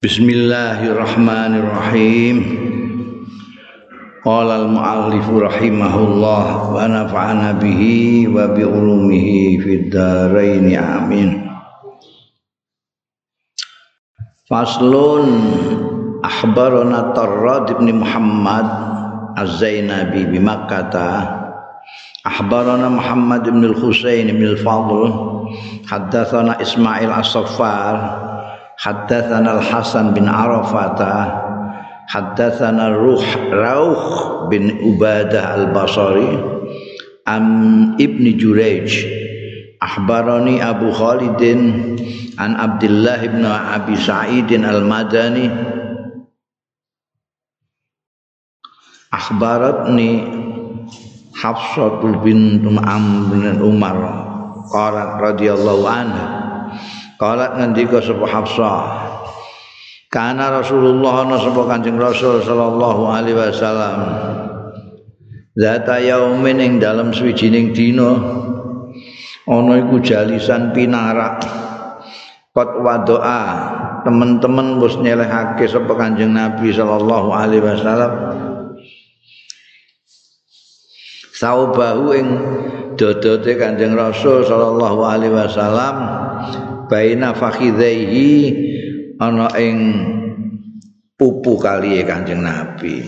Bismillahirrahmanirrahim. Qala al-muallif rahimahullah wa nafa'ana bihi wa bi ulumihi fid dharain amin. Faslun akhbarana Tarrad ibn Muhammad Az-Zainabi bi Makkah. Akhbarana Muhammad ibn al-Husain ibn al-Fadl. Haddatsana Ismail As-Saffar. Haddatsana Al-Hasan bin Arafata Haddatsana Ruh Rauh bin Ubadah Al-Basri Am Ibni Jurayj Akhbarani Abu Khalidin An Abdullah ibn Abi Sa'idin Al-Madani Akhbaratni Hafsatul bin Amr bin Umar Qalat radhiyallahu anha Kalat ngendika sapa Hafsah. Kana Rasulullah ana sapa Kanjeng Rasul sallallahu alaihi wasallam. Zata yaumin ing dalam swijining dina ana iku jalisan pinarak kot wadoa teman-teman wis nyelehake sapa Kanjeng Nabi sallallahu alaihi wasallam saubahu ing dodote Kanjeng Rasul sallallahu alaihi wasallam baina fakhidaihi ana ing pupu kali Kanjeng Nabi.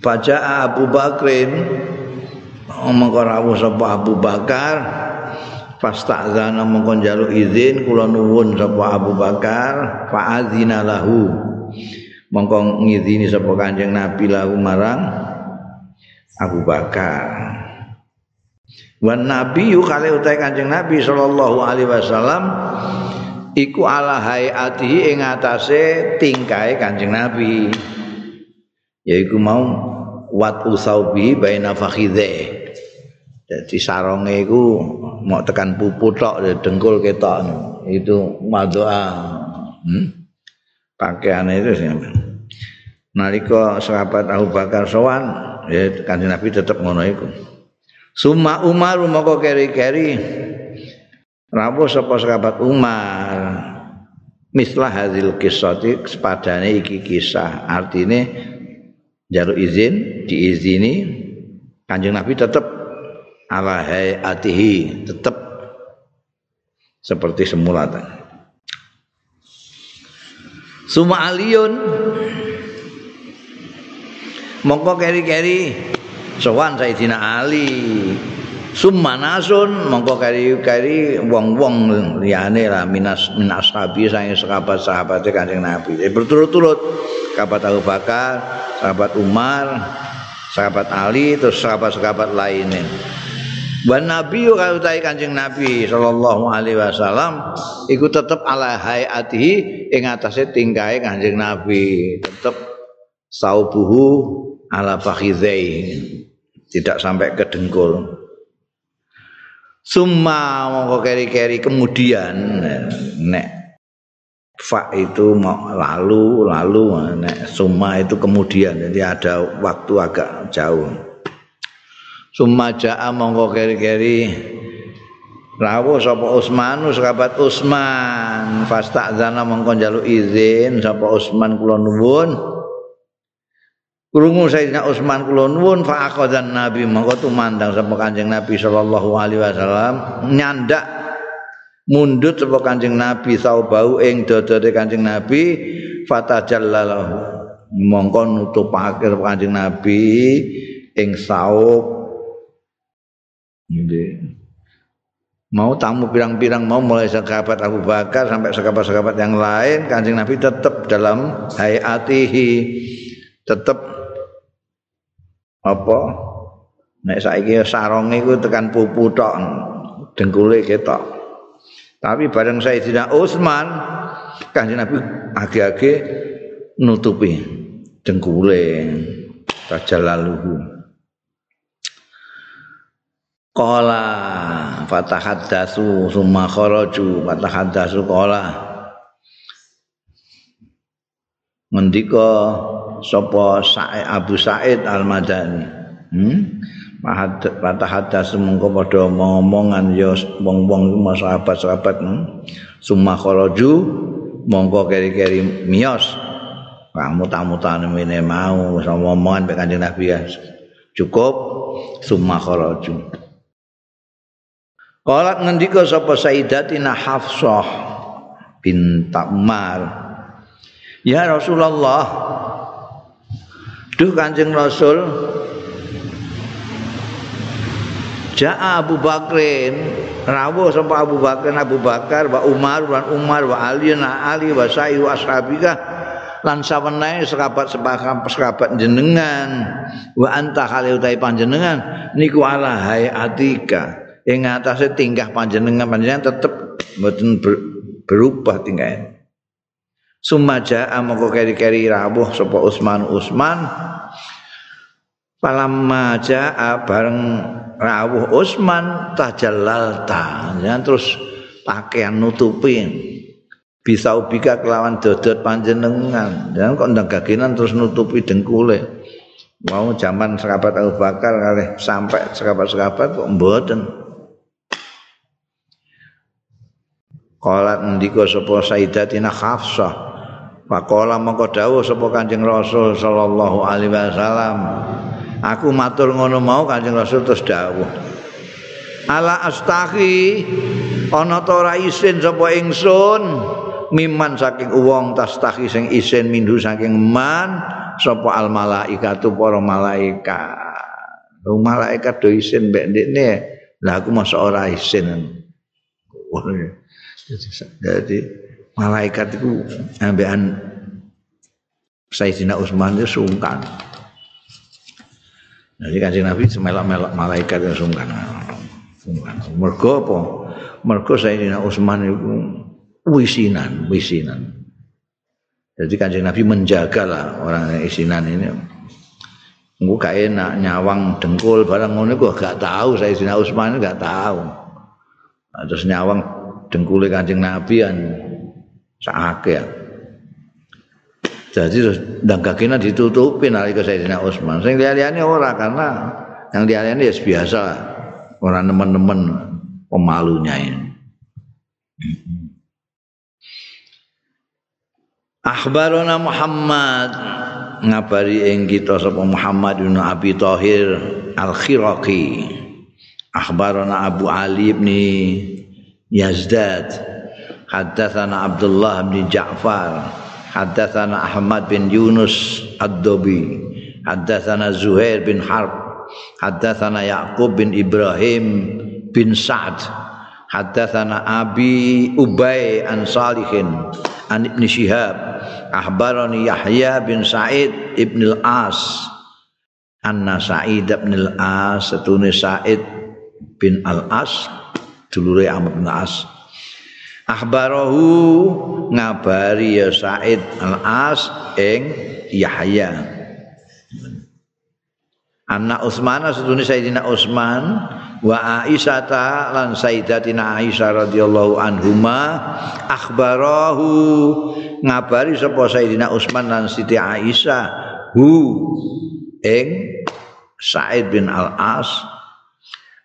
Baca Abu Bakrin mongko rawuh sapa Abu Bakar fasta'zana mongko njaluk izin kula nuwun sapa Abu Bakar fa'adzina lahu mongko ngizini sapa Kanjeng Nabi lahu marang Abu Bakar. Wan Nabi kali utai Kanjeng Nabi sallallahu alaihi wasallam iku ala hayati ing atase tingkae Kanjeng Nabi. Yaiku mau wat usaubi baina fakhidhe. Jadi saronge iku mau tekan pupu tok dengkul ketok itu madoa. Hmm? Pakaiane itu sih. Nalika sahabat Abu Bakar sowan ya Kanjeng Nabi tetep ngono iku. Suma Umar moko keri-keri. Rawuh sapa sahabat Umar? Mislah hadil kisati sepadane iki kisah. Artine jaluk izin diizini. Kanjeng Nabi tetap ala hayatihi tetap seperti semula Suma aliyun. Mongko keri-keri sowan Sayyidina Ali Sumanasun mongko kari-kari wong-wong liyane lah minas minas sahabi sange sahabat-sahabat Kanjeng Nabi. Jadi berturut-turut sahabat Abu Bakar, sahabat Umar, sahabat Ali terus sahabat-sahabat lainnya. Wan Nabi kalau tai Kanjeng Nabi sallallahu alaihi wasallam iku tetep ala hayatihi ing atase tingkahe Kanjeng Nabi, tetep saubuhu ala fakhidhai tidak sampai ke dengkul. Summa mongko keri-keri kemudian nek fa itu mau lalu lalu nek summa itu kemudian. Jadi ada waktu agak jauh. Summa jaa mongko keri-keri Rawuh sapa Utsman sahabat Utsman fasta'zana mongko njaluk izin sapa Utsman kula nuwun Krungu Sayyidina Utsman kula nuwun fa aqadzan Nabi. Mongko tumandang sapa Kanjeng Nabi sallallahu alaihi wasallam. Nyandak mundut sapa Kanjeng Nabi saubau ing dodore Kanjeng Nabi fatajallalahu. Mongko nutupake Kanjeng Nabi ing saub. Mau tamu pirang-pirang mau mulai sahabat Abu Bakar sampai sahabat-sahabat yang lain Kanjeng Nabi tetap dalam hayatihi. Tetap apa? Nek saiki saronge iku tekan pupu tok dengkule ketok. Tapi bareng Sayyidina Utsman Kanjeng Nabi age-age nutupi dengkule tajalaluhu Qala fatahaddatsu summa kharaju fatahaddatsu qala. Mendika sapa Sa'id Abu Sa'id Al-Madani. Hmm? patah hadas mengko padha ngomongan ya wong-wong sahabat-sahabat hmm. summa kharaju mongko keri-keri mios kamu tamu-tamu ini mau sama omongan kanjeng Nabi ya cukup summa kharaju Qalat ngendika sapa Sayyidatina Hafsah bin Umar Ya Rasulullah Duh Kanjeng Rasul. Ja'a Abu Bakrin. Rawuh sapa Abu Bakar Abu Bakar wa Umar wa Umar wa Ali na Ali wa Sa'i wa ashabika lan sawenae sekabat sepakat sekabat jenengan. Wa anta kali utahe panjenengan? Niku ala hayatika ing atase tingkah panjenengan panjenengan tetep mboten berubah tingkahnya Sumaja amoko keri-keri rawuh sapa Usman Usman. Palamma jaa bareng rawuh Utsman tajallalta. Ya terus pakaian nutupin bisa ubika kelawan dodot panjenengan. Dan kok ndang terus nutupi dengkule. Mau zaman sekabat Abu Bakar kali sampai sekabat-sekabat kok mboten. Qalat ndika sapa Sayyidatina Hafsah Pakola mongko dawuh sapa Kanjeng Rasul sallallahu alaihi wasallam Aku matur ngono mau Kanjeng Rasul terus dawuh. Ala astahi ana ta ora isin sapa ingsun miman saking wong tastahi sing isin mindu saking man sapa al malaikatu para malaikat. Wong malaikat do isin mbek ndekne. Lah aku masa ora isin. Jadi malaikat itu ambekan Sayyidina Utsman itu sungkan. Jadi kanjeng Nabi semelok-melok malaikat yang sungkan. Mergo apa? Mergo Sayyidina Utsman itu wisinan, wisinan. Jadi kanjeng Nabi menjagalah orang yang isinan ini. Engko gak enak nyawang dengkul barang ngono kok gak tahu Sayyidina Utsman gak tahu. Terus nyawang dengkule kanjeng Nabi kan sakake. Jadi terus dan kakinya ditutupin nalika Sayyidina Utsman. Sing liya-liyane ora karena yang liya-liyane ya biasa orang teman-teman pemalunya ini. Akhbarona Muhammad ngabari ing kita sapa Muhammad bin Abi Thahir Al-Khiraqi. Akhbarona Abu Ali bin Yazdad. Haddatsana Abdullah bin Ja'far. Haddatsana Ahmad bin Yunus Ad-Dobi Haddatsana Zuhair bin Harb. Haddatsana Yaqub bin Ibrahim bin Sa'd. Haddatsana Abi Ubay an Salihin an Ibn Shihab. Ahbarani Yahya bin Sa'id Ibn al-As. Anna Sa'id bin al-As Setuni Sa'id bin al-As. Dulure Ahmad bin al-As akhbarahu ngabari ya Said al-As ing Yahya. Anak Utsman sedune Sayyidina Utsman wa Aisyah lan Sayyidatina Aisyah radhiyallahu anhuma akhbarahu ngabari sapa Sayyidina Utsman lan Siti Aisyah hu ing Said bin Al-As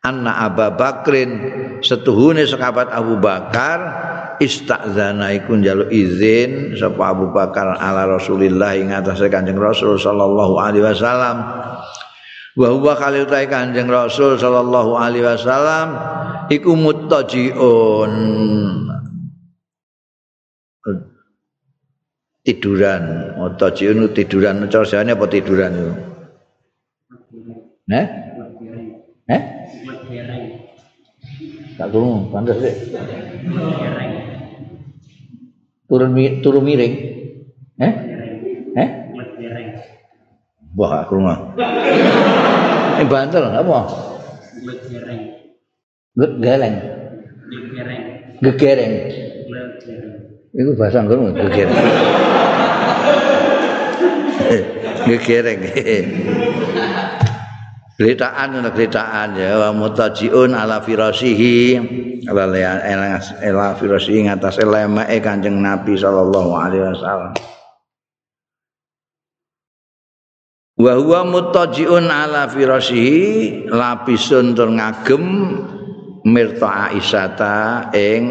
anna Abu Bakrin setuhune sekabat Abu Bakar istazana iku njaluk izin sapa Abu Bakar ala Rasulillah ing atase Kanjeng Rasul sallallahu alaihi wasallam wa huwa kali utahe Kanjeng Rasul sallallahu alaihi wasallam iku muttajiun tiduran muttajiun tiduran cara apa tiduran itu Eh? Eh? Tak turun, pantas deh. Turun turun miring. Eh? Eh? Wah, rumah. Ini bantal apa? Gut geleng. Gegereng. Itu bahasa ngono gegereng. Gegereng. Gletaan ana gletaan ya. Wa mutajiun ala firasihi. Ala ala firasihi ngatas lemeke Kanjeng Nabi sallallahu alaihi wasallam. wa huwa mutajiun ala firashihi lapisun tur ngagem mirta Aisyata ing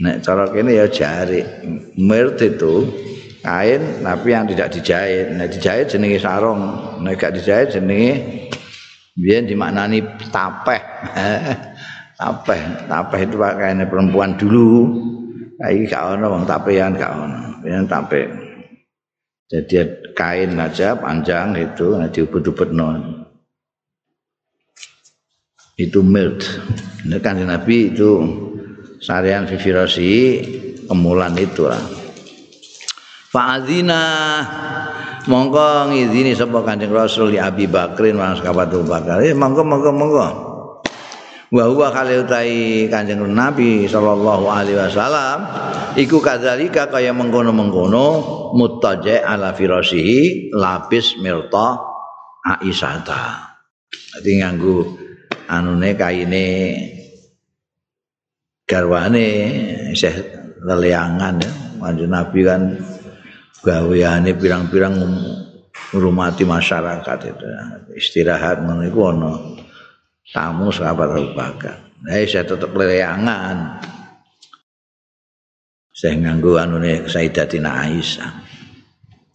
nek cara kene ya jari. Mirt itu kain tapi yang tidak dijahit. Nek dijahit jenenge sarung. Nek gak dijahit jenenge biyen dimaknani tapeh. Tapeh. Tapeh itu pakaiannya perempuan dulu. Kayak gak ono wong tapehan gak ono. Yang tapeh jadi kain aja panjang itu nah diubut-ubut non itu mild. Ini kan Nabi itu syarian fifirasi kemulan itu lah Fa'adzina mongko ngizini sapa Kanjeng Rasul ya Abi Bakrin wa sahabat Abu Bakar. Eh monggo monggo monggo. Wa huwa kale utai Kanjeng Nabi sallallahu alaihi wasallam iku kadzalika kaya mengkono-mengkono muttaja ala firasihi lapis mirta Aisyata. Dadi nganggo anune kaine garwane isih leleangan ya. Kanjeng Nabi kan gaweane pirang-pirang ngurmati masyarakat itu istirahat ngono iku ana tamu sahabat Abu Bakar. Nah, saya tetap leleangan. Saya nganggu anune Sayyidatina Aisyah.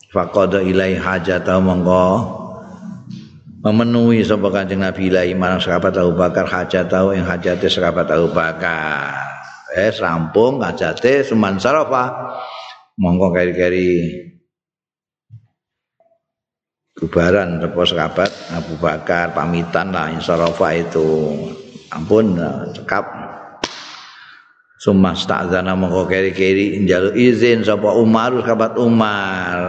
Faqada ilai hajata mongko memenuhi sapa Kanjeng Nabi ilahi marang sahabat Abu Bakar hajatau ing hajate sahabat Abu Bakar. Eh rampung hajate suman sarafa. Mongko kari-kari bubaran repo sahabat Abu Bakar pamitan lah insyarafa itu. Ampun cekap. Sumas ta'zana mongko keri-keri njaluk izin sapa Umar sahabat Umar.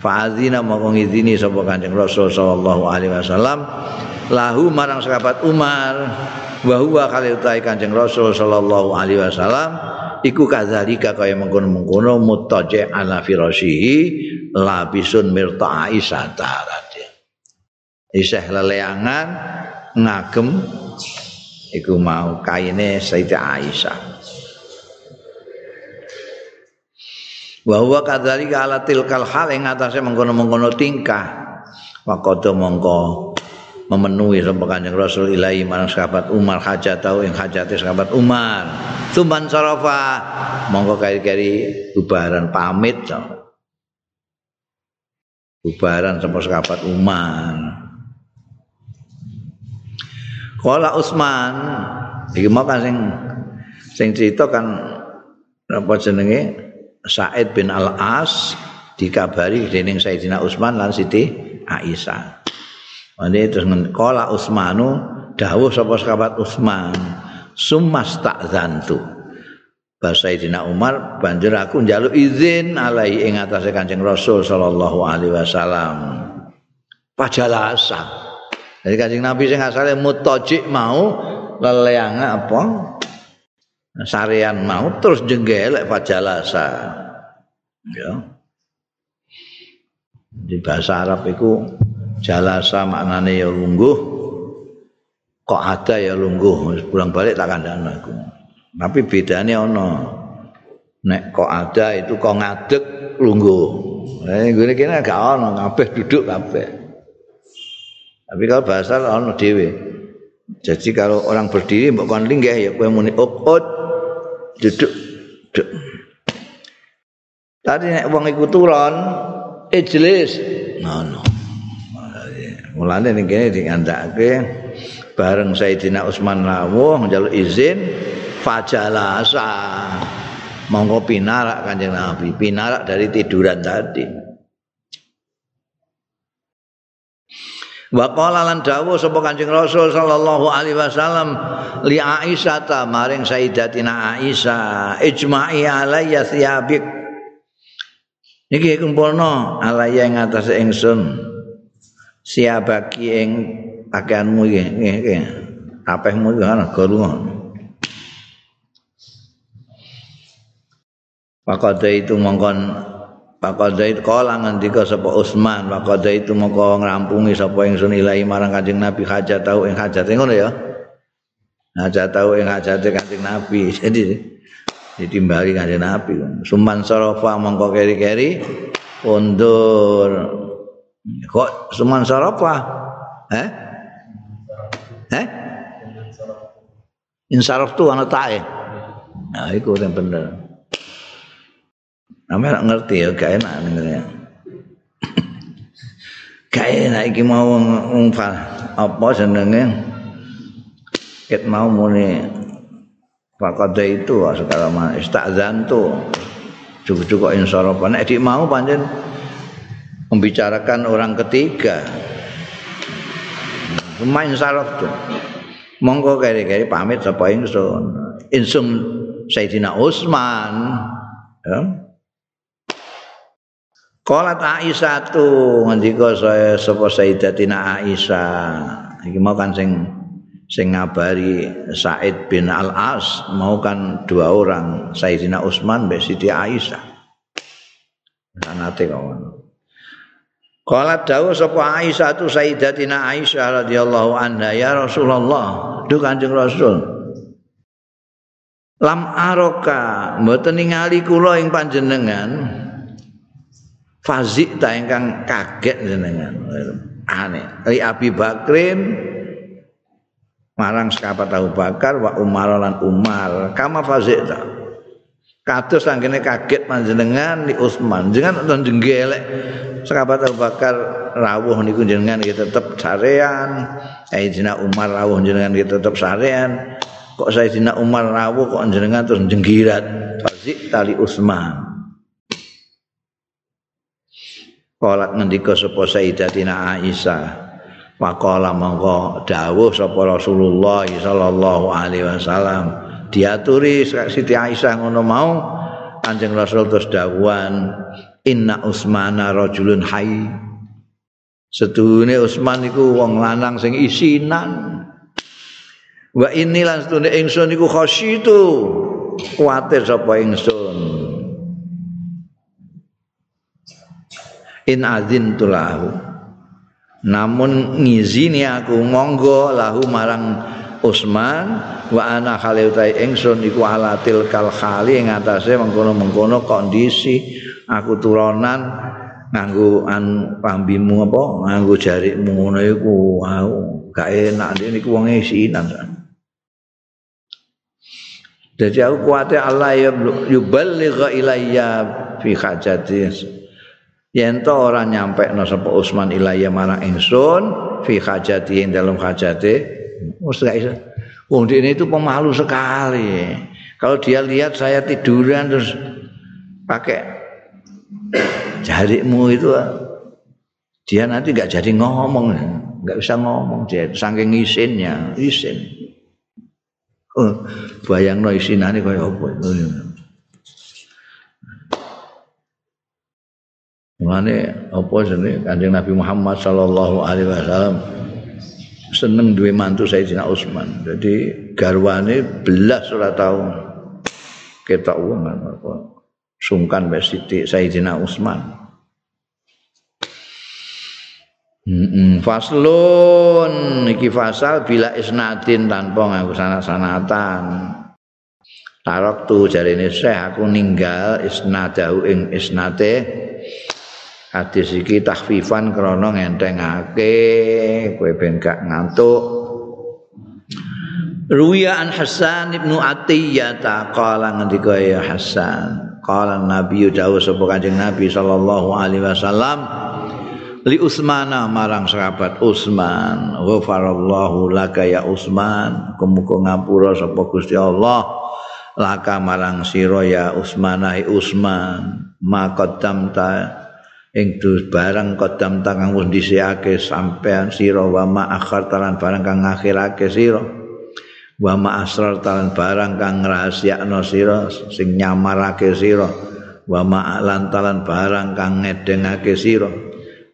Fa'azina mongko ngizini sapa Kanjeng Rasul sallallahu alaihi wasallam. Lahu marang sahabat Umar. Wa kali utai Kanjeng Rasul sallallahu alaihi wasallam iku kadzalika kaya mengkono-mengkono mutaja ala firashihi labisun mirta Aisyah tadi. Isih leleangan ngagem iku mau kaine Sayyidah Aisyah. Wa huwa kadzalika ala tilkal hal ing atase mengkono-mengkono tingkah. Waqada mongko memenuhi sapa Kanjeng Rasul ilahi marang sahabat Umar hajat tau ing hajate sahabat Umar. Tumban sarafa monggo kari-kari bubaran pamit so. Bubaran sapa sahabat Umar. Kala Utsman iki mau kan sing sing cerita kan apa jenenge Said bin Al-As dikabari dening Sayyidina Utsman lan Siti Aisyah. Ini terus kola Usmanu dawuh sapa sahabat Utsman sumas tak zantu. Bahasa Sayyidina Umar banjur aku njaluk izin alai ing atase Kanjeng Rasul sallallahu alaihi wasallam. Pajalasa. Jadi Kanjeng Nabi sing asale mutajik mau leleang apa? Sarian mau terus jenggelek pajalasa. Ya. Di bahasa Arab itu jalasa maknane ya lungguh kok ada ya lungguh pulang balik tak kandhane aku tapi bedanya ono nek kok ada itu kok ngadeg lungguh. Eh gini gini gak ono kabeh duduk kabeh. Tapi kalau bahasa ono dewe jadi kalau orang berdiri mbok kon linggih ya kowe muni ukut duduk duduk. Tadi nek wong iku turun ijlis. No, no. Mulane ning kene diandake bareng Sayyidina Utsman lawuh njaluk izin fajalasa. Monggo pinarak Kanjeng Nabi, pinarak dari tiduran tadi. Wa qala lan dawuh sapa Kanjeng Rasul sallallahu alaihi wasallam li Aisyah ta maring Sayyidatina Aisyah ijma'i alayya thiyabik. Niki kumpulno alayya ing atase ingsun. siabaki ing pakaianmu iki nggih apehmu iki ana guru Pakada itu mongkon Pakada itu kala ngendika sapa Utsman Pakada itu mongko ngrampungi sapa ingsun ilahi marang Kanjeng Nabi hajat tau ing hajat ngono ya Hajat tau ing hajate Kanjeng Nabi jadi ditimbali Kanjeng Nabi Suman sarafa mongko keri-keri Kondur. Kok suman sarafa? Eh? Insaraf tu ana tae. Nah, iku yang bener. Namanya ngerti ya, gak enak dengernya. gak enak iki mau ngumfal apa jenenge ket mau muni fakada itu segala macam istazan tuh cukup-cukup insyaallah nek dik mau pancen membicarakan orang ketiga main saraf tuh monggo kari-kari pamit sapa ingsun insum Sayyidina Utsman ya Qalat Aisyah tu ngendika saya sapa Sayyidatina Aisyah. Iki mau kan sing sing ngabari Said bin Al-As mau kan dua orang Sayyidina Utsman mbek Siti Aisyah. Sanate kawan. Qalat dawu sapa Aisyah tu Sayyidatina Aisyah radhiyallahu anha ya Rasulullah. Duh Kanjeng Rasul. Lam aroka mboten ningali kula ing panjenengan fazik ta ingkang kaget jenengan aneh li Abi Bakrin marang sekapat Abu Bakar wa Umar lan Umar kama fazik ta kados sanggene kaget panjenengan di Utsman jenengan nonton jenggelek. Sekapat Abu Bakar rawuh niku jenengan iki tetep sarean. Sayyidina Umar rawuh jenengan iki tetep sarean. Kok Sayyidina Umar rawuh kok jenengan terus jenggirat fazik tali Utsman Kolat ngendika sapa Sayyidatina Aisyah. Faqala mongko dawuh sapa Rasulullah sallallahu alaihi wasallam. Diaturi Siti Aisyah ngono mau Kanjeng Rasul terus dawuhan Inna Utsmana rajulun hayy. Setuhune Utsman iku wong lanang sing isinan. Wa inni lan setune ingsun iku khasyitu. Kuatir sapa ingsun. in azin tulahu namun ngizini aku monggo lahu marang Utsman wa ana khali utai ingsun iku alatil kal khali ing atase mengkono-mengkono kondisi aku turunan nganggo an pambimu apa nganggo jarikmu ngono iku wow, gak enak niku wong isinan Jadi aku kuatnya Allah ya yuballigha ilayya fi hajati yen to ora nyampe no sapa Utsman ilaya marang ingsun fi hajati ing dalam hajate wis gak wong ini itu pemalu sekali. Kalau dia lihat saya tiduran terus pakai jarikmu itu dia nanti nggak jadi ngomong. Nggak bisa ngomong dia saking isinnya isin. Oh, bayang no isinane kaya apa itu? Mulane apa jenenge? Kanjeng Nabi Muhammad sallallahu alaihi wasallam seneng duwe mantu Sayyidina Utsman. Jadi garwane belas ora tau ketok wong sungkan mbek Siti Sayyidina Utsman. Mm Faslun iki fasal bila isnatin tanpa nganggo sanad-sanatan. Tarok tu jarine Syekh aku ninggal isnadahu ing isnate hadis iki tahfifan krana ngentengake kowe ben gak ngantuk. Ruya an Hasan ibnu Atiyah taqala ngendika ya Hasan qala Nabi dawuh sapa Kanjeng Nabi sallallahu alaihi wasallam li Utsmana marang sahabat Utsman ghafarallahu laka ya Utsman. Kumuga ngapura sapa Gusti Allah laka marang sira ya Utsmanah Utsman maqaddam ta ing dus barang kodam tangang wis dhisike sampean sira wa ma akhar talan barang kang ngakhirake sira. Wa ma asrar talan barang kang ngrahasiakno sira sing nyamarake sira. Wa ma lantalan barang kang ngedengake sira.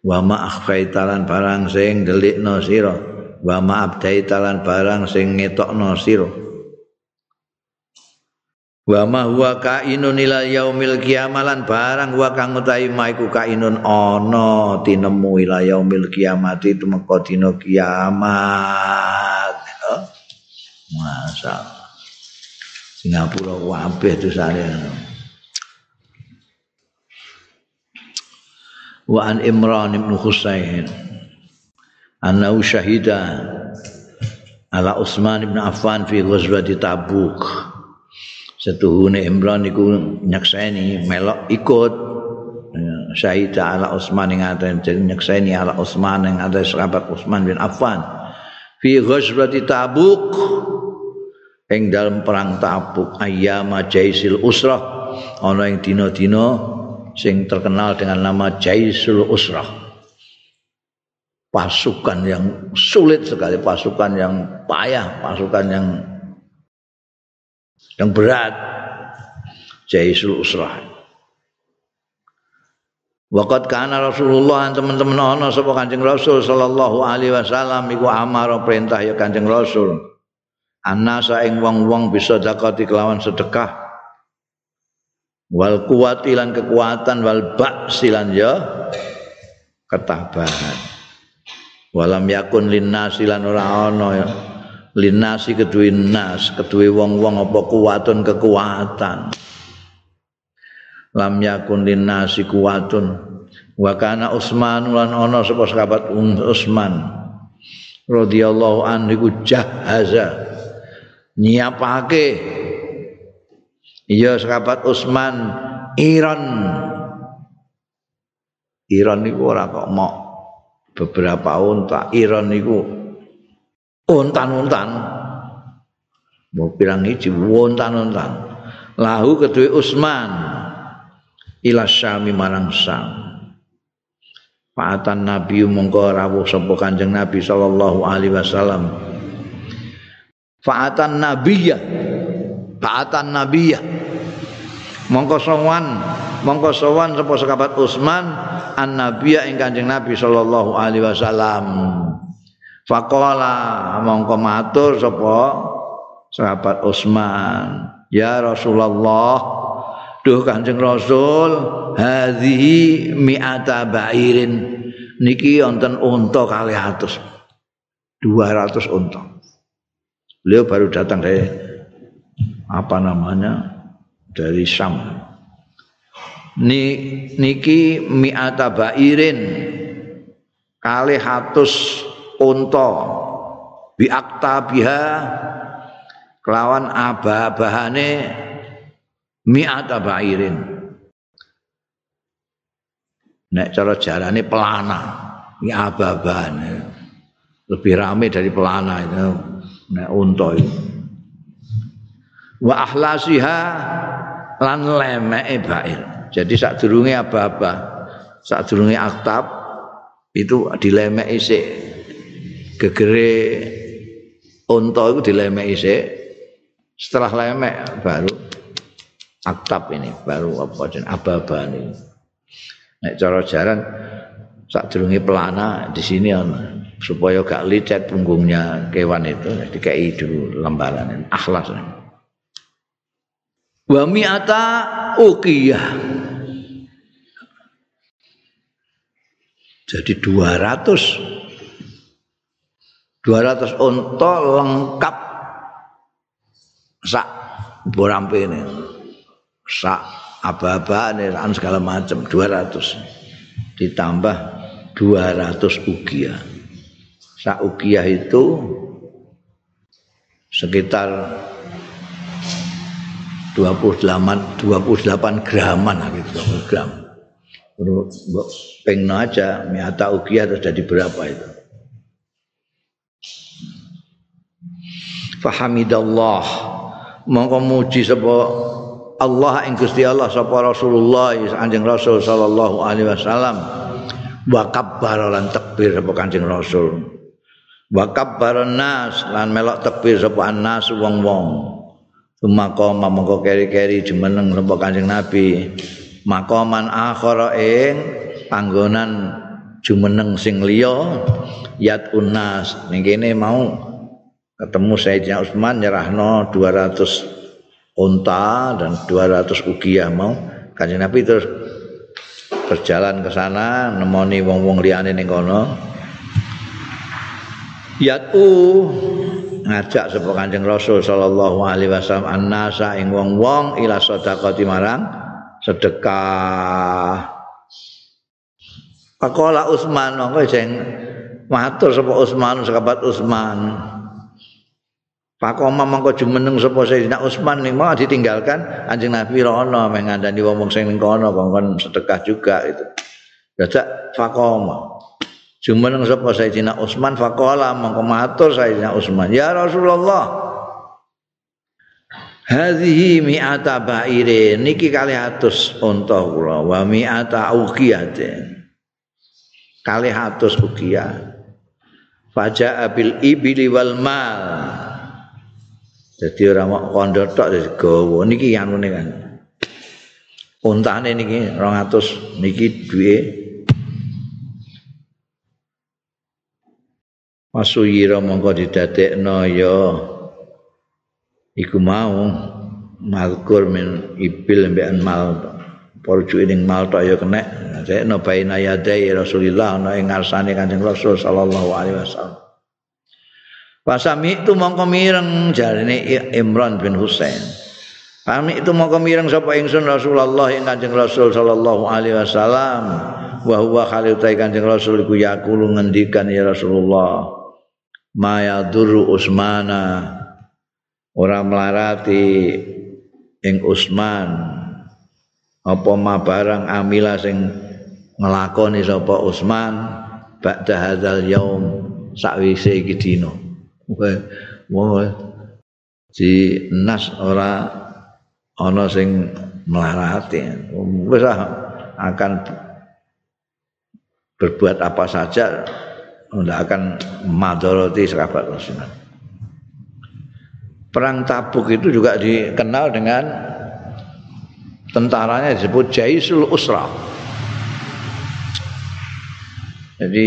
Wa ma akhfaitalan barang sing delikno sira. Wa ma abdaitalan barang sing ngetokno sira wa ma huwa kainun ila yaumil kiamalan barang wa kang utahi maiku kainun ana tinemu ila yaumil kiamati tumeka dina kiamat. Masyaallah. Singapura kabeh dosane. Wa an Imran bin Husain. Anna syahida ala Utsman bin Affan fi ghazwati Tabuk setuhune Imran iku nyakseni melok ikut. Syahida ala Utsman ing aten nyakseni ala Utsman ing aten sahabat Utsman bin Affan. Fi ghazwati Tabuk ing dalam perang Tabuk ayyama jaisil usrah. Ana ing dina-dina sing terkenal dengan nama Jaisul Usrah. Pasukan yang sulit sekali, pasukan yang payah, pasukan yang yang berat. Jaisul Usrah. Waqat kana Rasulullah teman-teman ana sapa Kanjeng Rasul sallallahu alaihi wasallam iku amara perintah ya Kanjeng Rasul. Anasa ing wong-wong bisa zakati kelawan sedekah. Wal kuwati lan kekuatan wal baksilan ya ketabahan. walam yakun linnasi lan ora ana ya linnasi kedue nas kedue wong-wong apa kuwatun kekuatan. Lam yakun linnasi kuwatun. Wa kana Utsman lan ana sapa sahabat Utsman radhiyallahu anhu iku jahaza. Nyiapake. Iya sahabat Utsman Iran. Iran iku ora kok mau beberapa unta Iran niku untan-untan mau bilang hiji untan-untan lahu kedua Usman ila syami marang Syam Fa'atan Nabi mongko rawuh sapa Kanjeng Nabi sallallahu alaihi wasallam. Fa'atan Nabiyya. Fa'atan Nabiyya. Mongko sowan, mongko sowan sapa sahabat Utsman an nabiya ing kanjeng nabi sallallahu alaihi wasallam faqala mongko matur sapa sahabat Utsman ya Rasulullah duh kanjeng Rasul hadhihi mi'ata ba'irin. Niki wonten unta kali atus. 200 unta. Beliau baru datang dari apa namanya dari Syam. Ni niki mi'ata bairin. Kali hatus unta bi aktabiha kelawan abah-abahane mi'ata bairin nek cara jarane pelana ini abah-abahane. Lebih rame dari pelana itu nek unta itu. Wa ahlasiha lan lemeke bair Jadi apa-apa, saat durunge aktab itu dilemek isik gegere unta itu dilemek isik setelah lemek baru aktab ini baru apa jen aba-aba ini nek cara jaran saat durunge pelana di sini ana supaya gak licet punggungnya kewan itu dikai dulu lembaran akhlas. Wa mi'ata uqiyah. Jadi 200 200 unta lengkap sak borampe ini. Sak aba-aba segala macam 200 ditambah 200 ukiah. Sak ukiah itu sekitar 28 28 graman gitu gram. pengen aja miata ukiah terus jadi berapa itu fahamidallah. Mongko muji sapa Allah ing Gusti Allah sapa Rasulullah Kanjeng Rasul sallallahu alaihi wasallam. Wa kabbara lan takbir sapa Kanjeng Rasul. Wa kabbara nas lan melok takbir sapa nas wong-wong. Sumaka mongko keri-keri jumeneng sapa Kanjeng Nabi. Makoman akhara ing panggonan jumeneng sing liya yat unas ning kene mau ketemu Sayyidina Utsman nyerahno 200 unta dan 200 ukiah mau. Kanjeng Nabi terus berjalan ke sana nemoni wong-wong liyane ning kono. Yatu ngajak sapa Kanjeng Rasul sallallahu alaihi wasallam annasa ing wong-wong ila sedekah marang sedekah. Pakola Utsman kok jeng. Matur sapa Utsman sahabat Utsman. Pakoma mangko jumeneng sapa Sayyidina Utsman ning mau ditinggalkan anjing Nabi rono mengandani wong sing ning kono kongkon sedekah juga itu. Dadak fakoma. Jumeneng sapa Sayyidina Utsman faqala mangko matur Sayyidina Utsman, "Ya Rasulullah, Hadhihi mi'ata ba'ire niki kali atus unta kula wa mi'ata uqiyatin. Kali atus uqiyah. Faja'a bil ibli wal mal. Jadi ora mau kondor tok gawa. Niki anune kan. Untane niki 200 niki duwe Masuyira mongko didadekno ya. Iku mau malkur min ibil mbekan mal porju ning mal tok ya kena saya no baina yadai Rasulullah no ing ngarsane Kanjeng Rasul sallallahu alaihi wasallam Pasami itu mongko mireng jarine Imran bin Husain. Pami itu mongko mireng sapa ingsun Rasulullah ing Kanjeng Rasul sallallahu alaihi wasallam. Wa huwa khalil Kanjeng Rasul iku yaqulu ngendikan ya Rasulullah ma yadurru Usmana. Ora melarati ing Usman. Apa ma barang amila sing nglakoni sapa Usman ba'da hadzal yaum sakwise iki dina wah di nas ora ana sing melarati wis akan berbuat apa saja tidak akan madoroti sahabat Rasulullah. Perang Tabuk itu juga dikenal dengan tentaranya disebut Jaisul Usra. Jadi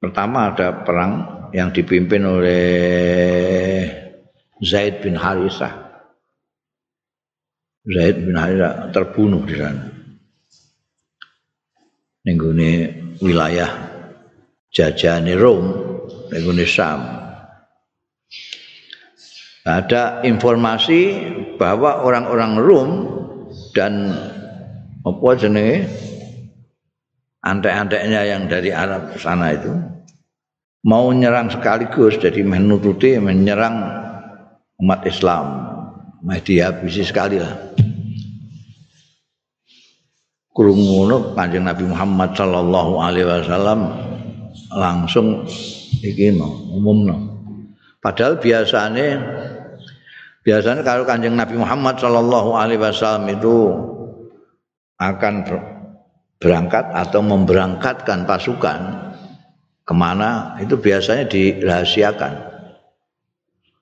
pertama ada perang yang dipimpin oleh Zaid bin Harisah. Zaid bin Harisah terbunuh di sana. Nenggune wilayah jajane Rom, nenggune Sam. ada informasi bahwa orang-orang Rum dan apa jenenge antek-anteknya yang dari Arab sana itu mau menyerang sekaligus jadi menututi menyerang umat Islam. Media bisnis sekali lah. Kurungono kanjeng Nabi Muhammad Sallallahu Alaihi Wasallam langsung iki umum Padahal biasanya biasanya kalau kanjeng Nabi Muhammad Shallallahu Alaihi Wasallam itu akan berangkat atau memberangkatkan pasukan ke mana itu biasanya dirahasiakan.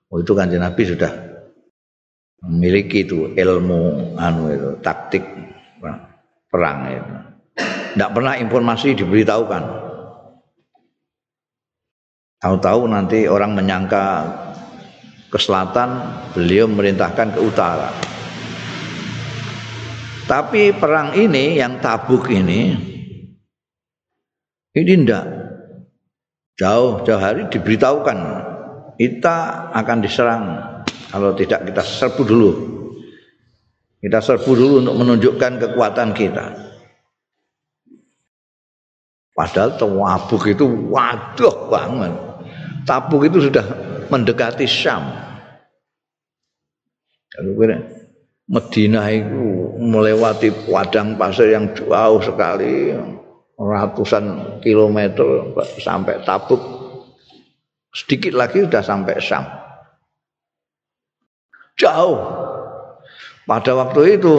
Oh itu kanjeng Nabi sudah memiliki itu ilmu anu itu taktik perang itu. Tidak pernah informasi diberitahukan. Tahu-tahu nanti orang menyangka ke selatan, beliau merintahkan ke utara. Tapi perang ini yang tabuk ini, ini tidak. Jauh, jauh hari diberitahukan, kita akan diserang. Kalau tidak kita serbu dulu. Kita serbu dulu untuk menunjukkan kekuatan kita. Padahal tabuk itu waduh banget. Tabuk itu sudah mendekati Syam. Kalau kira Medina itu melewati padang pasir yang jauh sekali, ratusan kilometer sampai Tabuk. Sedikit lagi sudah sampai Syam. Jauh. Pada waktu itu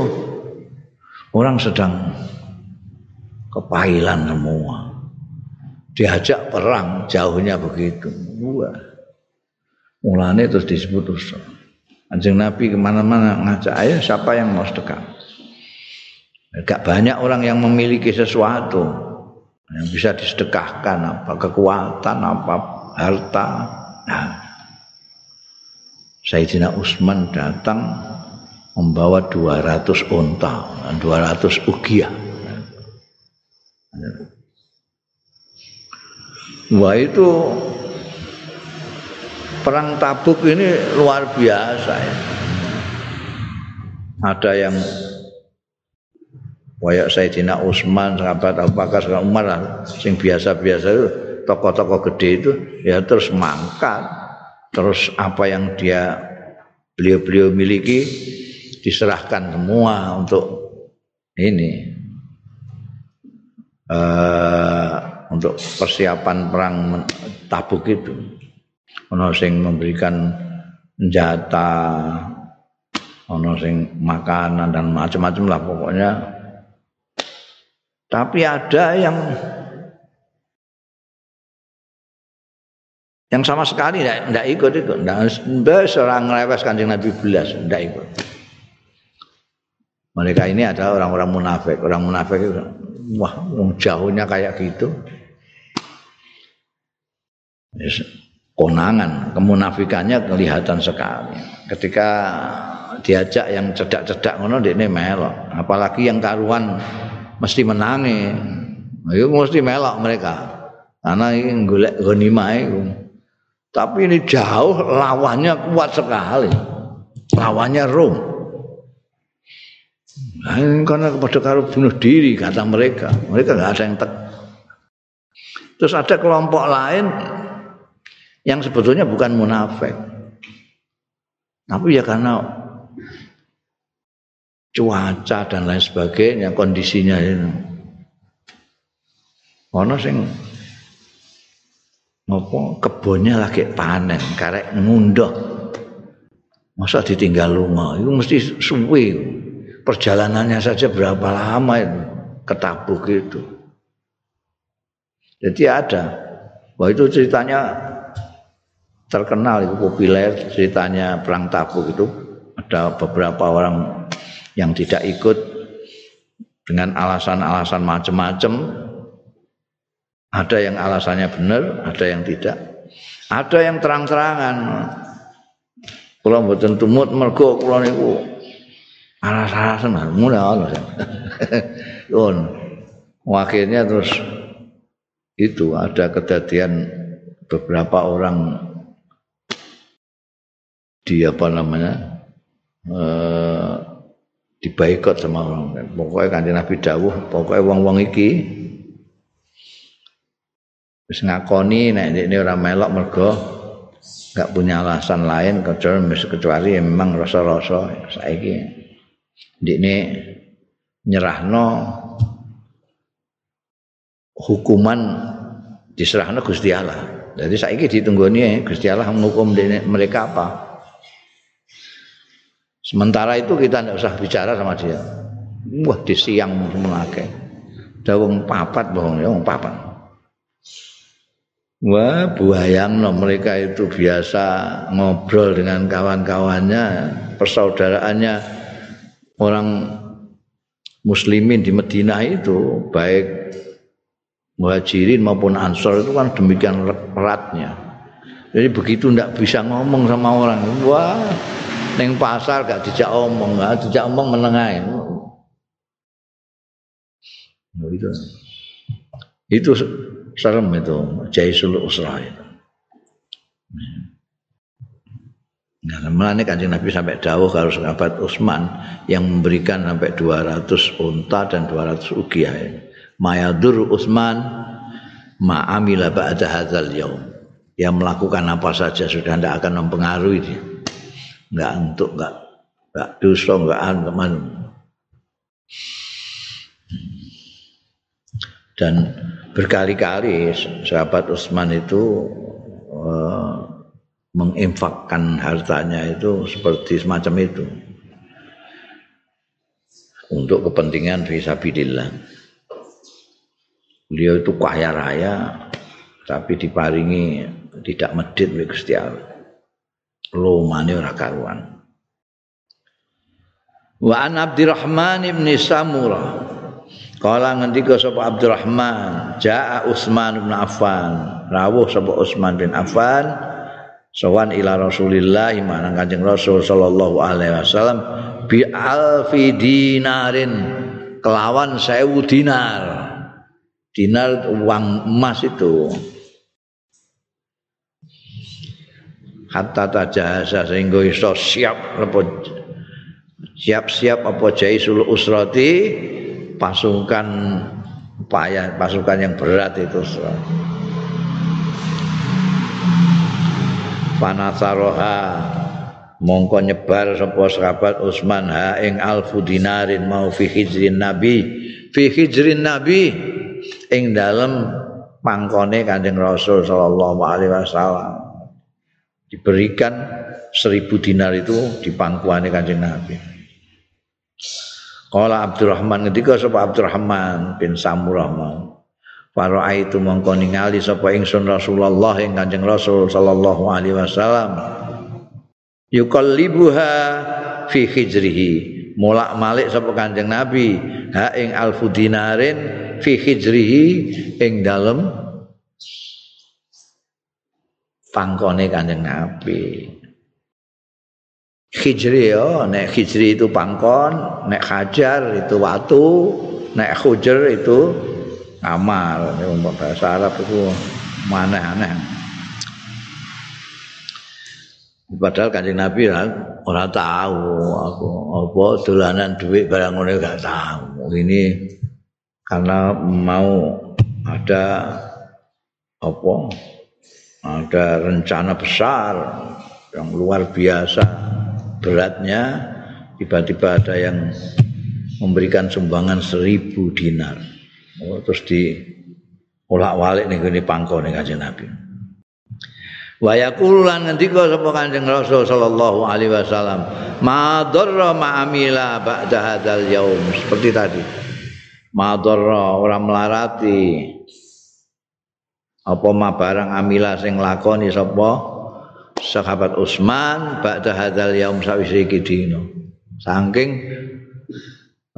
orang sedang kepahilan semua diajak perang jauhnya begitu mulane terus disebut terus anjing nabi ke mana-mana ngajak ayo siapa yang mau sedekah gak banyak orang yang memiliki sesuatu yang bisa disedekahkan apa kekuatan apa harta nah Sayyidina Utsman datang membawa 200 unta 200 ukiah Wah itu perang Tabuk ini luar biasa ya. Ada yang Kayak Sayyidina Utsman, sahabat Abu Bakar, sahabat Umar sing biasa-biasa itu tokoh-tokoh gede itu ya terus mangkat. Terus apa yang dia beliau-beliau miliki diserahkan semua untuk ini uh, untuk persiapan perang Tabuk itu. Ono sing memberikan senjata, ono sing makanan dan macam-macam lah pokoknya. Tapi ada yang yang sama sekali tidak ikut ikut, tidak seorang lewat kanjeng Nabi belas tidak ikut. Mereka ini adalah orang-orang munafik, orang munafik itu wah jauhnya kayak gitu. Konangan, kemunafikannya kelihatan sekali. Ketika diajak yang cedak-cedak ngono ini melok, apalagi yang karuan mesti menangi. Itu mesti melok mereka. Karena ini golek ghanimah itu. Tapi ini jauh lawannya kuat sekali. Lawannya Rom. Nah, karena kepada karo bunuh diri kata mereka. Mereka nggak ada yang tek. Terus ada kelompok lain yang sebetulnya bukan munafik. Tapi ya karena cuaca dan lain sebagainya kondisinya ini. Ono sing ngopo kebunnya lagi panen karek ngunduh masa ditinggal lunga? Itu mesti suwe perjalanannya saja berapa lama itu? Ketabuk itu. Jadi ada. Wah itu ceritanya terkenal itu populer ceritanya perang tabuk itu. Ada beberapa orang yang tidak ikut dengan alasan-alasan macam-macam ada yang alasannya benar, ada yang tidak. Ada yang terang-terangan. Kula mboten tumut mergo kula niku alas-alasan mulai. Akhirnya terus itu ada kejadian beberapa orang di apa namanya eh, dibaikot sama orang. Pokoknya kanjeng Nabi dawuh, pokoknya wong-wong iki wis ngakoni nek ini orang melok mergo gak punya alasan lain kecuali kecuali memang rasa-rasa saiki ini nyerahno hukuman diserahno Gusti Allah. Jadi saiki ditunggoni Gusti Allah menghukum mereka apa. Sementara itu kita tidak usah bicara sama dia. Wah, di siang melake. Dawung papat bohong ya, papat. Wah, buayang no, mereka itu biasa ngobrol dengan kawan-kawannya, persaudaraannya orang muslimin di Medina itu, baik muhajirin maupun ansor itu kan demikian eratnya. Jadi begitu ndak bisa ngomong sama orang, wah, neng pasar gak dijak omong, gak dijak omong menengahin. Nah, itu. Itu serem itu Jaisul Usra itu. Nah, melani kanjeng Nabi sampai dawuh kalau sahabat Utsman yang memberikan sampai 200 unta dan 200 ukiah. Mayadur Utsman ma'amila ba'da hadzal yaum. Yang melakukan apa saja sudah tidak akan mempengaruhi dia. Enggak untuk enggak enggak dosa enggak anu Dan berkali-kali sahabat Utsman itu uh, menginfakkan hartanya itu seperti semacam itu untuk kepentingan fisabilillah. Beliau itu kaya raya tapi diparingi tidak medit oleh Gusti Allah. Lomane ora karuan. Wa an Abdurrahman ibn Samurah Kala ngendika sapa Abdurrahman, jaa Utsman bin Affan. Rawuh sapa Utsman bin Affan sowan ila Rasulillah marang Kanjeng Rasul sallallahu alaihi wasallam bi alfi dinarin kelawan sewu dinar. Dinar uang emas itu. Hatta tajahasa sehingga iso siap siap-siap apa jaisul usrati pasukan payah pasukan yang berat itu panasaroha mongko nyebar sapa sahabat Utsman ha ing alfu dinarin mau fi hijrin nabi fi hijrin nabi ing dalem pangkone Kanjeng Rasul sallallahu alaihi wasallam diberikan seribu dinar itu di pangkuane Kanjeng Nabi. Kala Abdurrahman ketika sapa Abdurrahman bin Samurahman Para itu mongko ningali sapa ingsun Rasulullah ing Kanjeng Rasul sallallahu alaihi wasallam. Yuqallibuha fi hijrihi. Mulak malik sapa Kanjeng Nabi ha ing alfu dinarin fi hijrihi ing dalem pangkone Kanjeng Nabi Hijri ya, nek hijri itu pangkon, nek hajar itu watu, nek hujar itu amal. Ini untuk bahasa Arab itu mana aneh. Padahal kanjeng Nabi orang tahu aku apa dolanan duit barang ngono gak tahu. Ini karena mau ada apa? Ada rencana besar yang luar biasa beratnya tiba-tiba ada yang memberikan sumbangan seribu dinar oh, terus di ulak walik nih gini pangko nih kajian nabi Wayakululan ngendika sapa Kanjeng Rasul sallallahu alaihi wasallam, "Ma darra ma amila yaum." Seperti tadi. Ma darra ora melarati apa ma barang amila sing lakoni sapa sahabat Utsman ba'da hadzal yaum sawise iki dina. Saking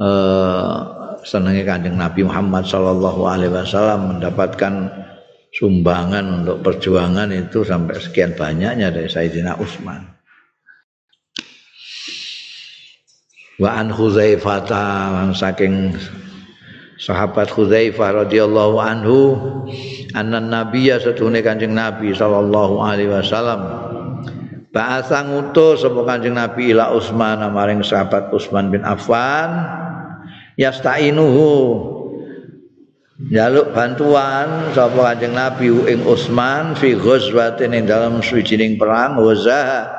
eh senenge Kanjeng Nabi Muhammad sallallahu alaihi wasallam mendapatkan sumbangan untuk perjuangan itu sampai sekian banyaknya dari Sayyidina Utsman. Wa an Hudzaifah saking sahabat Hudzaifah radhiyallahu anhu anna nabiyya satune kanjeng nabi sallallahu alaihi wasallam. Ba'asa ngutus sapa Kanjeng Nabi ila Utsman maring sahabat Utsman bin Affan yastainuhu jaluk bantuan sapa Kanjeng Nabi ing Utsman fi ghazwatin ing dalam suwijining perang wazah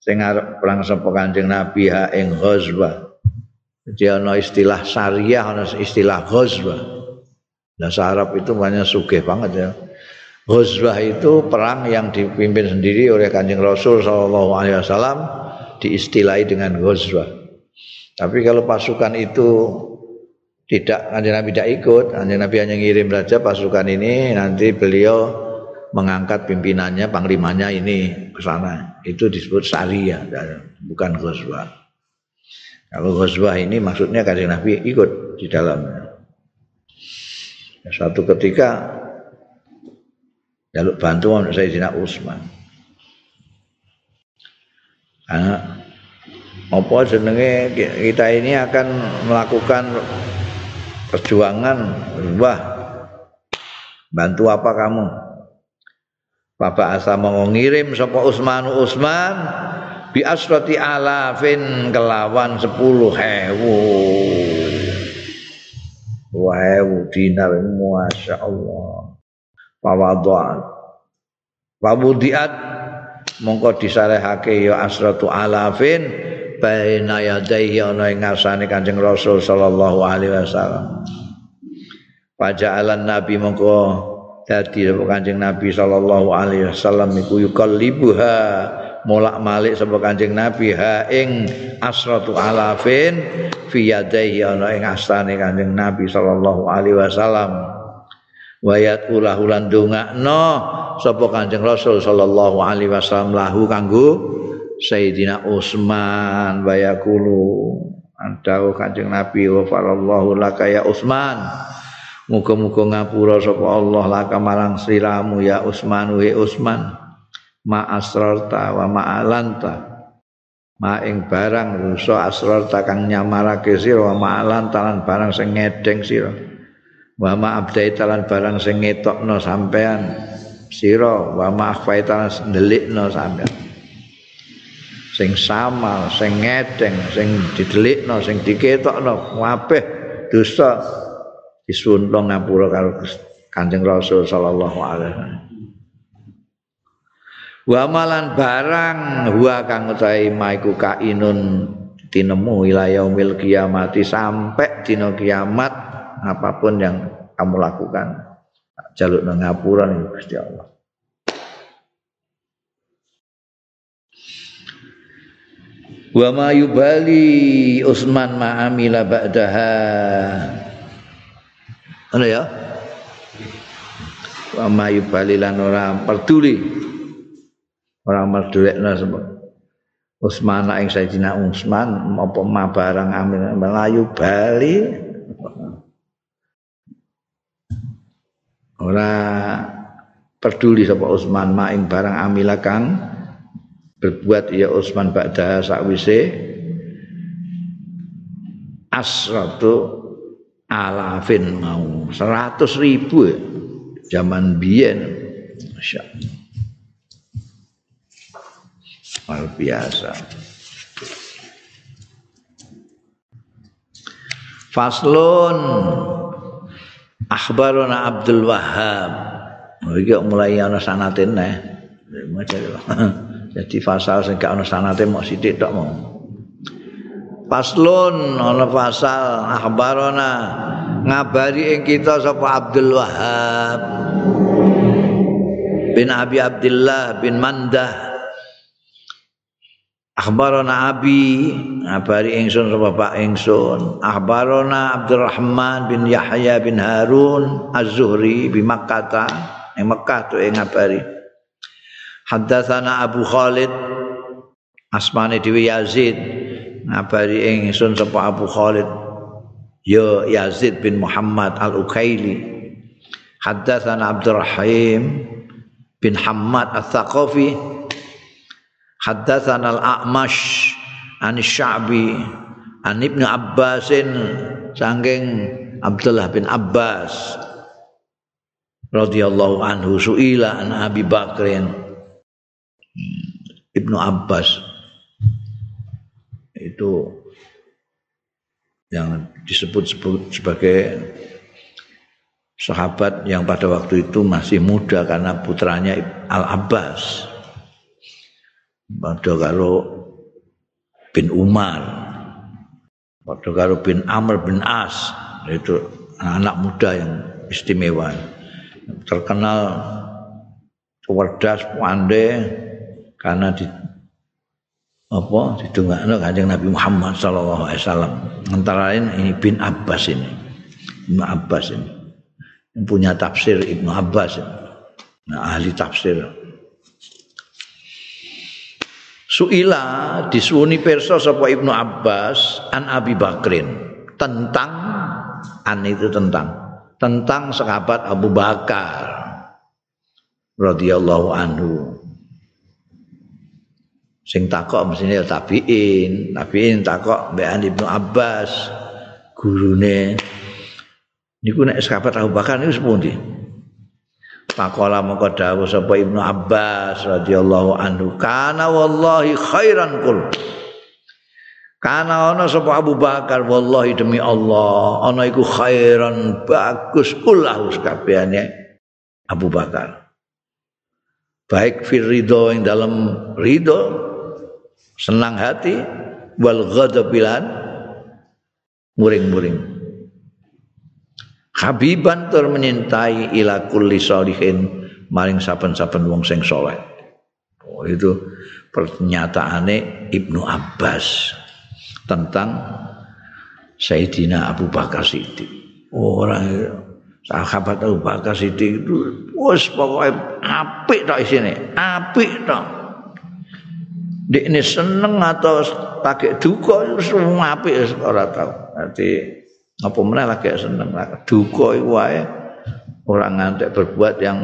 sing arep perang sapa Kanjeng Nabi ha ing ghazwah Jadi ana istilah syariah, ana istilah ghazwah. Nah, Arab itu banyak sugih banget ya. Ghazwah itu perang yang dipimpin sendiri oleh Kanjeng Rasul wasallam diistilahi dengan ghazwah. Tapi kalau pasukan itu tidak Kanjeng Nabi tidak ikut, Kanjeng Nabi hanya ngirim saja pasukan ini nanti beliau mengangkat pimpinannya, panglimanya ini ke sana. Itu disebut syariah, bukan ghazwah. Kalau ghazwah ini maksudnya kanjeng Nabi ikut di dalamnya. Suatu ketika jaluk bantuan Sayyidina Utsman. Karena apa jenenge kita ini akan melakukan perjuangan wah bantu apa kamu Bapak asa mau ngirim sapa Utsman Utsman bi asrati alafin kelawan sepuluh hewu hewu dinar masya Allah. Pawaduan pabudiat mongko disarehake ya asratu alafin baina yadaihi ana ing ngasane Kanjeng Rasul sallallahu alaihi wasallam. Paja'alan Nabi mongko dadi Kanjeng Nabi sallallahu alaihi wasallam iku yukallibuha molak malik sapa Kanjeng Nabi ha ing asratu alafin fi yadayhi ana ing astane Kanjeng Nabi sallallahu alaihi wasallam. Wayat ulah ulan dongakno sapa Kanjeng Rasul sallallahu alaihi wasallam lahu kanggo Sayyidina Utsman bayakulu antau Kanjeng Nabi wa farallahu laka ya Utsman Muga-muga ngapura sapa Allah laka marang sliramu ya Utsman wa Utsman ma asrarta wa ma alanta ma ing barang rusa asrarta kang nyamarake sira wa ma alanta lan barang sing ngedeng sira. Wa ma abdaita lan barang sing ngetokno sampean sira wa ma akhfaita lan ndelikno sampean. Sing sama sing ngedeng sing didelikno sing diketokno kabeh dosa disuntung ngapura karo Kanjeng Rasul sallallahu alaihi wasallam. Wa malan barang wa kang utahe maiku kainun tinemu ila yaumil kiamati sampai dina kiamat apa pun yang kamu lakukan jaluk nang ngapura Gusti Allah. Wa ma yubali Utsman ma amila ba'daha. Ana ya? Wa ma yubali lan ora peduli. Ora medulekna sebab Utsman ing Sayyidina Utsman apa ma barang amil melayu bali. Ora peduli sapa Utsman maing barang amila kang berbuat ya Utsman ba'da sakwise. Asratu alafin mau. Seratus ribu zaman biyen. Masya luar biasa. Faslun. Akhbarona Abdul Wahab. Oh, iki mulai ana sanate neh. Jadi fasal sing gak ana sanate mok sithik tok mau. Faslun ana fasal. Akhbarona ngabari ing kita sapa Abdul Wahab bin Abi Abdullah bin Mandah Akhbarana Abi ngabari ingsun sapa Pak ingsun. Akhbarana Abdurrahman bin Yahya bin Harun Az-Zuhri bi Makkah. Ing Mekah tu ing ngabari. Haddatsana Abu Khalid asmane dhewe Yazid. Ngabari ingsun sapa Abu Khalid ya Yazid bin Muhammad Al-Ukaili. Haddatsana Abdurrahim bin Hammad Al-Thaqafi Haddatsana al-A'mash an Sya'bi an Ibnu Abbasin saking Abdullah bin Abbas radhiyallahu anhu suila an Abi Bakrin. Ibnu Abbas. Itu yang disebut sebut sebagai sahabat yang pada waktu itu masih muda karena putranya Al Abbas padha karo bin Umar. Padha karo bin Amr bin As. Itu anak muda yang istimewa. Terkenal cerdas pandai karena di apa didongakno Kanjeng Nabi Muhammad sallallahu alaihi wasallam. Antara lain ini bin Abbas ini. Ibnu Abbas ini. Yang punya tafsir Ibnu Abbas nah ahli tafsir Suila disuuni perso sapa Ibnu Abbas an Abi Bakrin. Tentang an itu tentang. Tentang sahabat Abu Bakar radhiyallahu anhu. Sing takok mestine tabiin tabiin takok mbek Ibnu Abbas gurune. Niku nek sahabat Abu Bakar niku sepundi Pakola mongko dawuh sapa Ibnu Abbas radhiyallahu anhu kana wallahi khairan kul. Kana ana sapa Abu Bakar? Wallahi demi Allah ana iku khairan bagus kullahu sakabehane Abu Bakar. Baik fir ridho ing dalam ridho senang hati wal ghadabilan muring-muring Habiban tur menyintai ila kulli solihin maring saben-saben wong sing soleh. Oh, itu pernyataane Ibnu Abbas tentang Sayyidina Abu Bakar Siddiq. Orang sahabat Abu Bakar Siddiq itu wis pokoke apik tok isine, apik tok. Ini seneng atau pakai duka semua apik ora tahu. Nanti apa meneh lagi seneng duka iku wae ora ngantek berbuat yang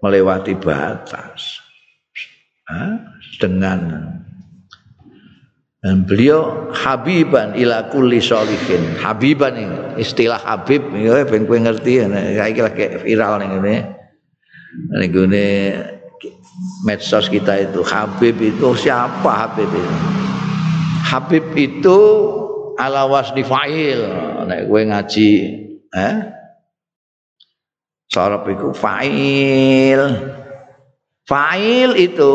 melewati batas. Ha? dengan dan beliau habiban ila kulli sholihin. Habiban ini istilah habib ya ben kowe ngerti ya iki lagi viral ning ngene. Ning ngene medsos kita itu habib itu siapa habib itu habib itu ala wasni fa'il nek kowe ngaji eh Sorop itu fa'il. Fa'il itu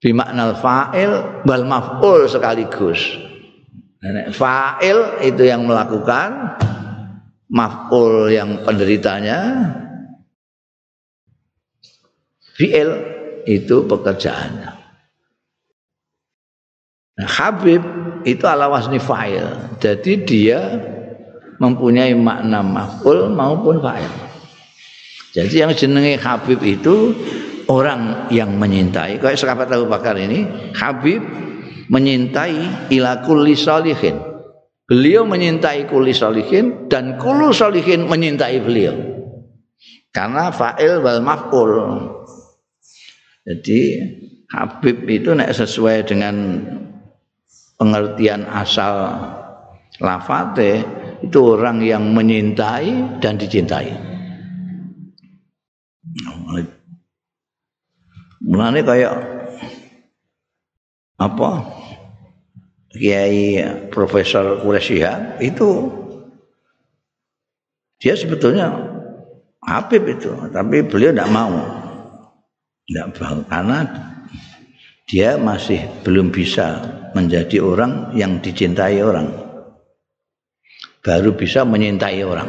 bimakna fa'il wal maf'ul sekaligus. Fa'il itu yang melakukan, maf'ul yang penderitanya, fi'il itu pekerjaannya. Nah, Habib itu ala wasni fa'il. Jadi dia mempunyai makna maf'ul maupun fa'il. Jadi yang jenenge Habib itu orang yang menyintai. Kayak sahabat Abu Bakar ini, Habib menyintai ila kulli salihin. Beliau menyintai kulli salihin dan kullu salihin menyintai beliau. Karena fa'il wal maf'ul. Jadi Habib itu nek sesuai dengan pengertian asal lafate itu orang yang menyintai dan dicintai. Mulane kayak apa? Kiai Profesor Quraisy itu dia sebetulnya Habib itu, tapi beliau tidak mau. Tidak mau karena dia masih belum bisa menjadi orang yang dicintai orang baru bisa menyintai orang.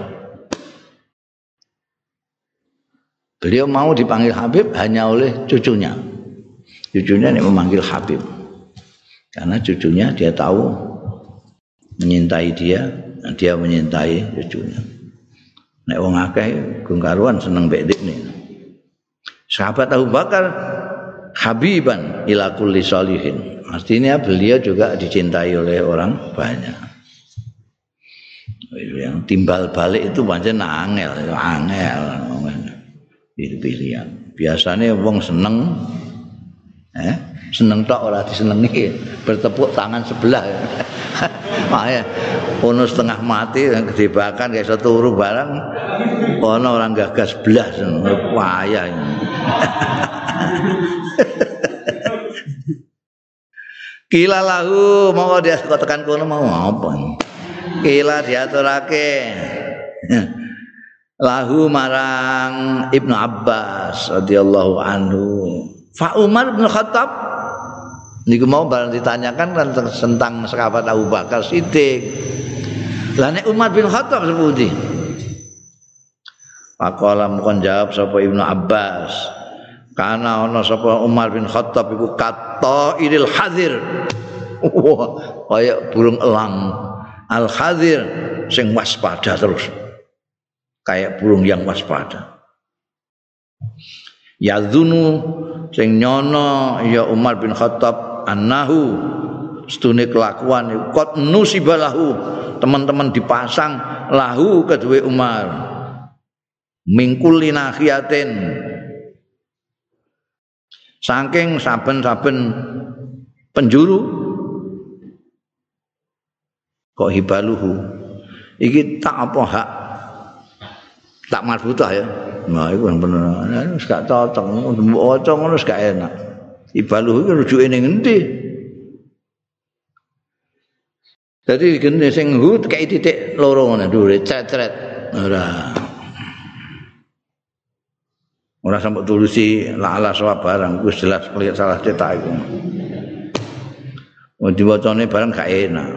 Beliau mau dipanggil Habib hanya oleh cucunya. Cucunya yang memanggil Habib. Karena cucunya dia tahu menyintai dia, dia menyintai cucunya. Nek wong akeh gungkaruan seneng mbek nih. Sahabat Abu Bakar Habiban ila kulli salihin. Artinya beliau juga dicintai oleh orang banyak. yang timbal balik itu pancen angel, angel. Itu pilihan. Biasanya wong seneng eh seneng tok ora disenengi bertepuk tangan sebelah makanya ono setengah mati kedebakan kayak satu turu barang ono orang gagas belah waya Kila lahu mau dia tekan kono mau apa kila diaturake. Lahu marang Ibnu Abbas radhiyallahu anhu. Fa Umar bin Khattab. Niku mau barang ditanyakan kan tentang sahabat Abu Bakar Siddiq. Lah Umar bin Khattab sepundi? Pakola mukon jawab sapa Ibnu Abbas karena ana sapa Umar bin Khattab iku kata iril hadir. Wah kayak burung elang. Al hadir sing waspada terus. Kayak burung yang waspada. Yadzunu sing nyono ya Umar bin Khattab annahu stune kelakuan kot nusibalahu teman-teman dipasang lahu kedua Umar. Mingkul linahiyatin saking saben-saben penjuru kok hibaluhu? Iki tak apa hak? Tak marbutah ya? Nah itu yang bener. Wis gak cocok. Waca ngono wis gak enak. Hibaluhu iki rujuke ning endi? Jadi gini sing hut kayak titik loro ngono dhuwure cetret ora. Ora sampe tulusi la ala sawa barang wis jelas lihat salah cetak iku. Mau diwacane barang gak enak.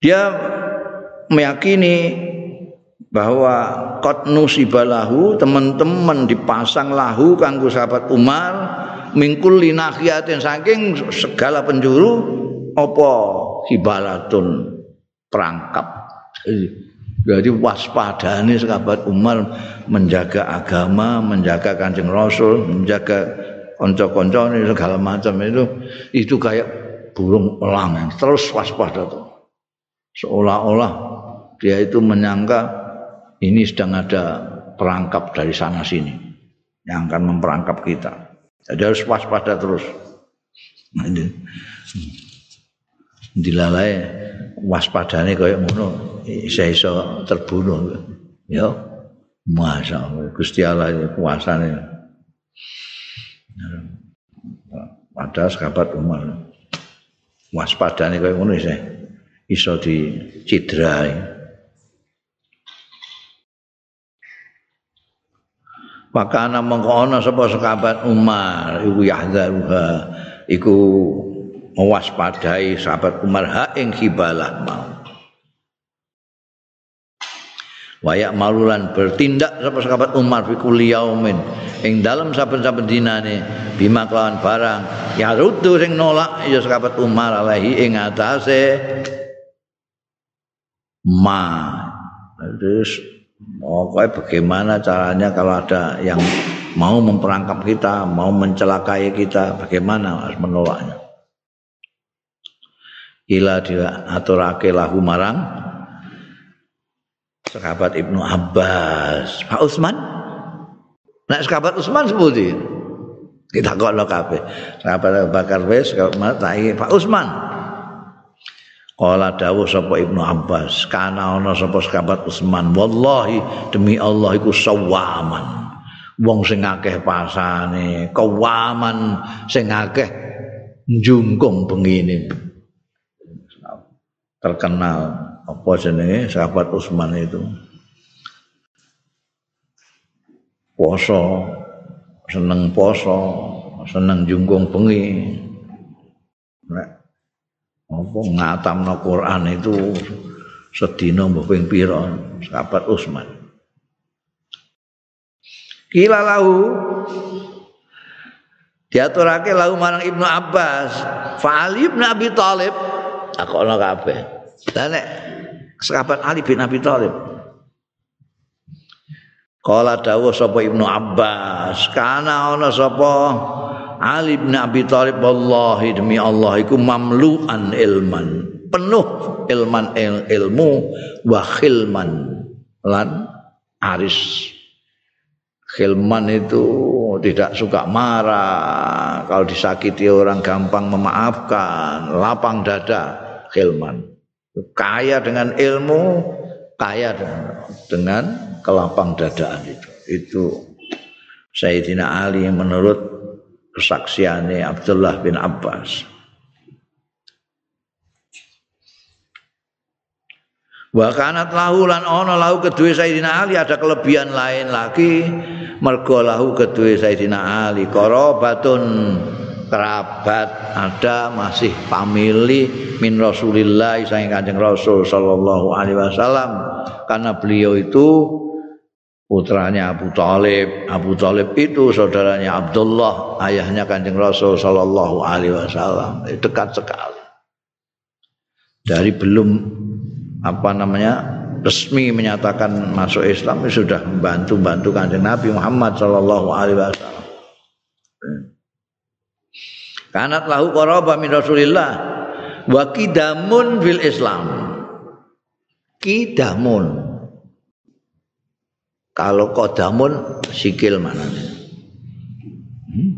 Dia meyakini bahwa kot nusibalahu teman-teman dipasang lahu kanggo sahabat Umar mingkul linahiatin saking segala penjuru apa hibalatun perangkap jadi waspadane sahabat Umar menjaga agama menjaga kancing Rasul menjaga konco-konco segala macam itu itu kayak burung elang terus waspada tuh. Seolah-olah dia itu menyangka ini sedang ada perangkap dari sana sini yang akan memperangkap kita. Jadi harus waspada terus. Nah, ini. Dilalai waspadane kayak ngono iso iso terbunuh. Ya. Masa Gusti Allah kuasane. Pada sahabat Umar. waspadane kaya ngono sih iso dicidrai Maka ana mengko ana sapa sahabat Umar iku yahzaruha iku mewaspadai sahabat Umar ha ing khibalah mau. Wayak malulan bertindak sapa sahabat Umar fi kulli yaumin ing dalem saben-saben dinane bima kelawan barang ya ruddu sing nolak ya sahabat Umar alaihi ing atase ma terus Pokoknya bagaimana caranya kalau ada yang mau memperangkap kita, mau mencelakai kita, bagaimana harus menolaknya. Ila diaturake lahu marang sahabat Ibnu Abbas. Pak Utsman? Nah, sahabat Utsman sebuti. Kita kok lo kabeh. Sahabat Bakar wis Pak Utsman. Kala dawuh sapa Ibnu Abbas, kana ana sapa sahabat Utsman, wallahi demi Allah iku sawaman. Wong sing akeh pasane, kawaman sing akeh njungkung bengine. Terkenal. Apa jenenge? Sahabat Utsman itu. Poso, seneng poso, seneng jungkung bengi. Nek apa ngatamno Quran itu sedina mbah ping pira? Sahabat Utsman kila lahu diaturake lahu marang Ibnu Abbas. Fa bin Abi Thalib takono kabeh. Lah nek sahabat Ali bin Abi Thalib. Kala dawuh sapa Ibnu Abbas, kana ana sapa Ali bin Abi Thalib wallahi demi Allah iku mamlu'an ilman penuh ilman il, ilmu wa khilman. Lan aris. Khilman itu tidak suka marah. Kalau disakiti orang gampang memaafkan lapang dada khilman kaya dengan ilmu kaya dengan, dengan kelapang dadaan itu. Itu Sayyidina Ali menurut kesaksiannya Abdullah bin Abbas. Wa kanat lahu lan ana lahu kedue Sayyidina Ali ada kelebihan lain lagi. Mergo lahu kedue Sayyidina Ali qarabatun kerabat ada masih famili min Rasulillah sang Kanjeng Rasul sallallahu alaihi wasallam karena beliau itu putranya Abu Talib. Abu Talib itu saudaranya Abdullah, ayahnya Kanjeng Rasul Shallallahu Alaihi Wasallam. Dekat sekali. Dari belum apa namanya resmi menyatakan masuk Islam sudah membantu bantu Kanjeng Nabi Muhammad Shallallahu Alaihi Wasallam. Kanat lahu qaraba min Rasulillah wa kidamun fil Islam. Kidamun kalau kodamun sikil mana? Hmm?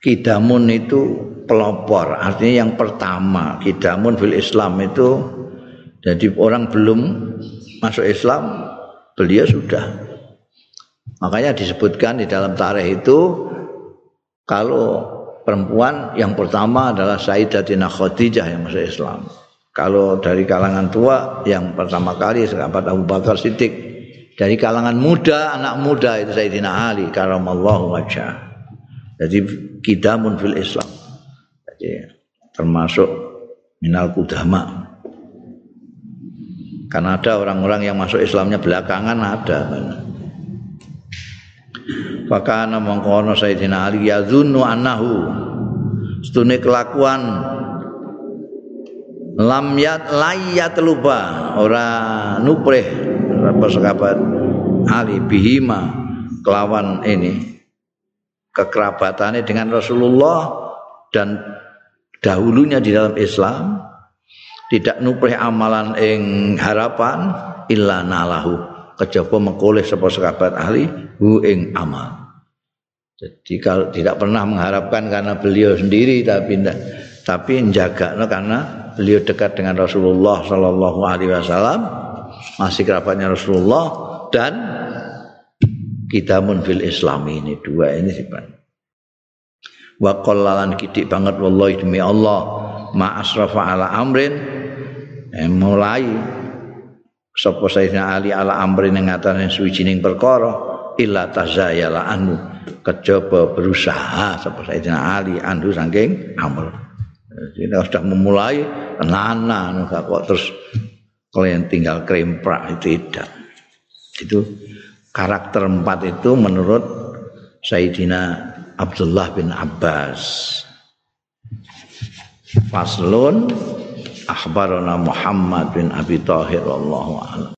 Kidamun itu pelopor, artinya yang pertama. Kidamun fil Islam itu jadi orang belum masuk Islam, beliau sudah. Makanya disebutkan di dalam tarikh itu kalau perempuan yang pertama adalah Sayyidatina Khadijah yang masuk Islam. Kalau dari kalangan tua yang pertama kali sahabat Abu Bakar Siddiq. Dari kalangan muda, anak muda itu Sayyidina Ali karamallahu wajah. Jadi kidamun fil Islam. Jadi termasuk minal kudama. Karena ada orang-orang yang masuk Islamnya belakangan ada. Fakana mengkono Sayyidina Ali yazunnu annahu. Setune kelakuan. Lam yat layat lupa. Ora nupreh apa sahabat Ali bihima kelawan ini. Kekerabatannya dengan Rasulullah dan dahulunya di dalam Islam. Tidak nupreh amalan ing harapan illa nalahu kejaba mengkoleh sapa sahabat ahli hu ing amal jadi kalau tidak pernah mengharapkan karena beliau sendiri tapi tapi menjaga no, karena beliau dekat dengan Rasulullah Shallallahu Alaihi Wasallam masih kerabatnya Rasulullah dan kita fil Islam ini dua ini sifat. wa qallalan kidik banget wallahi demi Allah ma asrafa ala amrin eh, mulai sapa Sayyidina Ali ala amrin ing atane suwijining perkara illa tazayala anu kejaba berusaha sapa Sayyidina Ali andu saking amr. Jadi sudah memulai tenanan kok terus kalian tinggal kremprak itu tidak. Itu karakter empat itu menurut Sayyidina Abdullah bin Abbas. Faslun akhbarana Muhammad bin Abi Thahir wallahu a'lam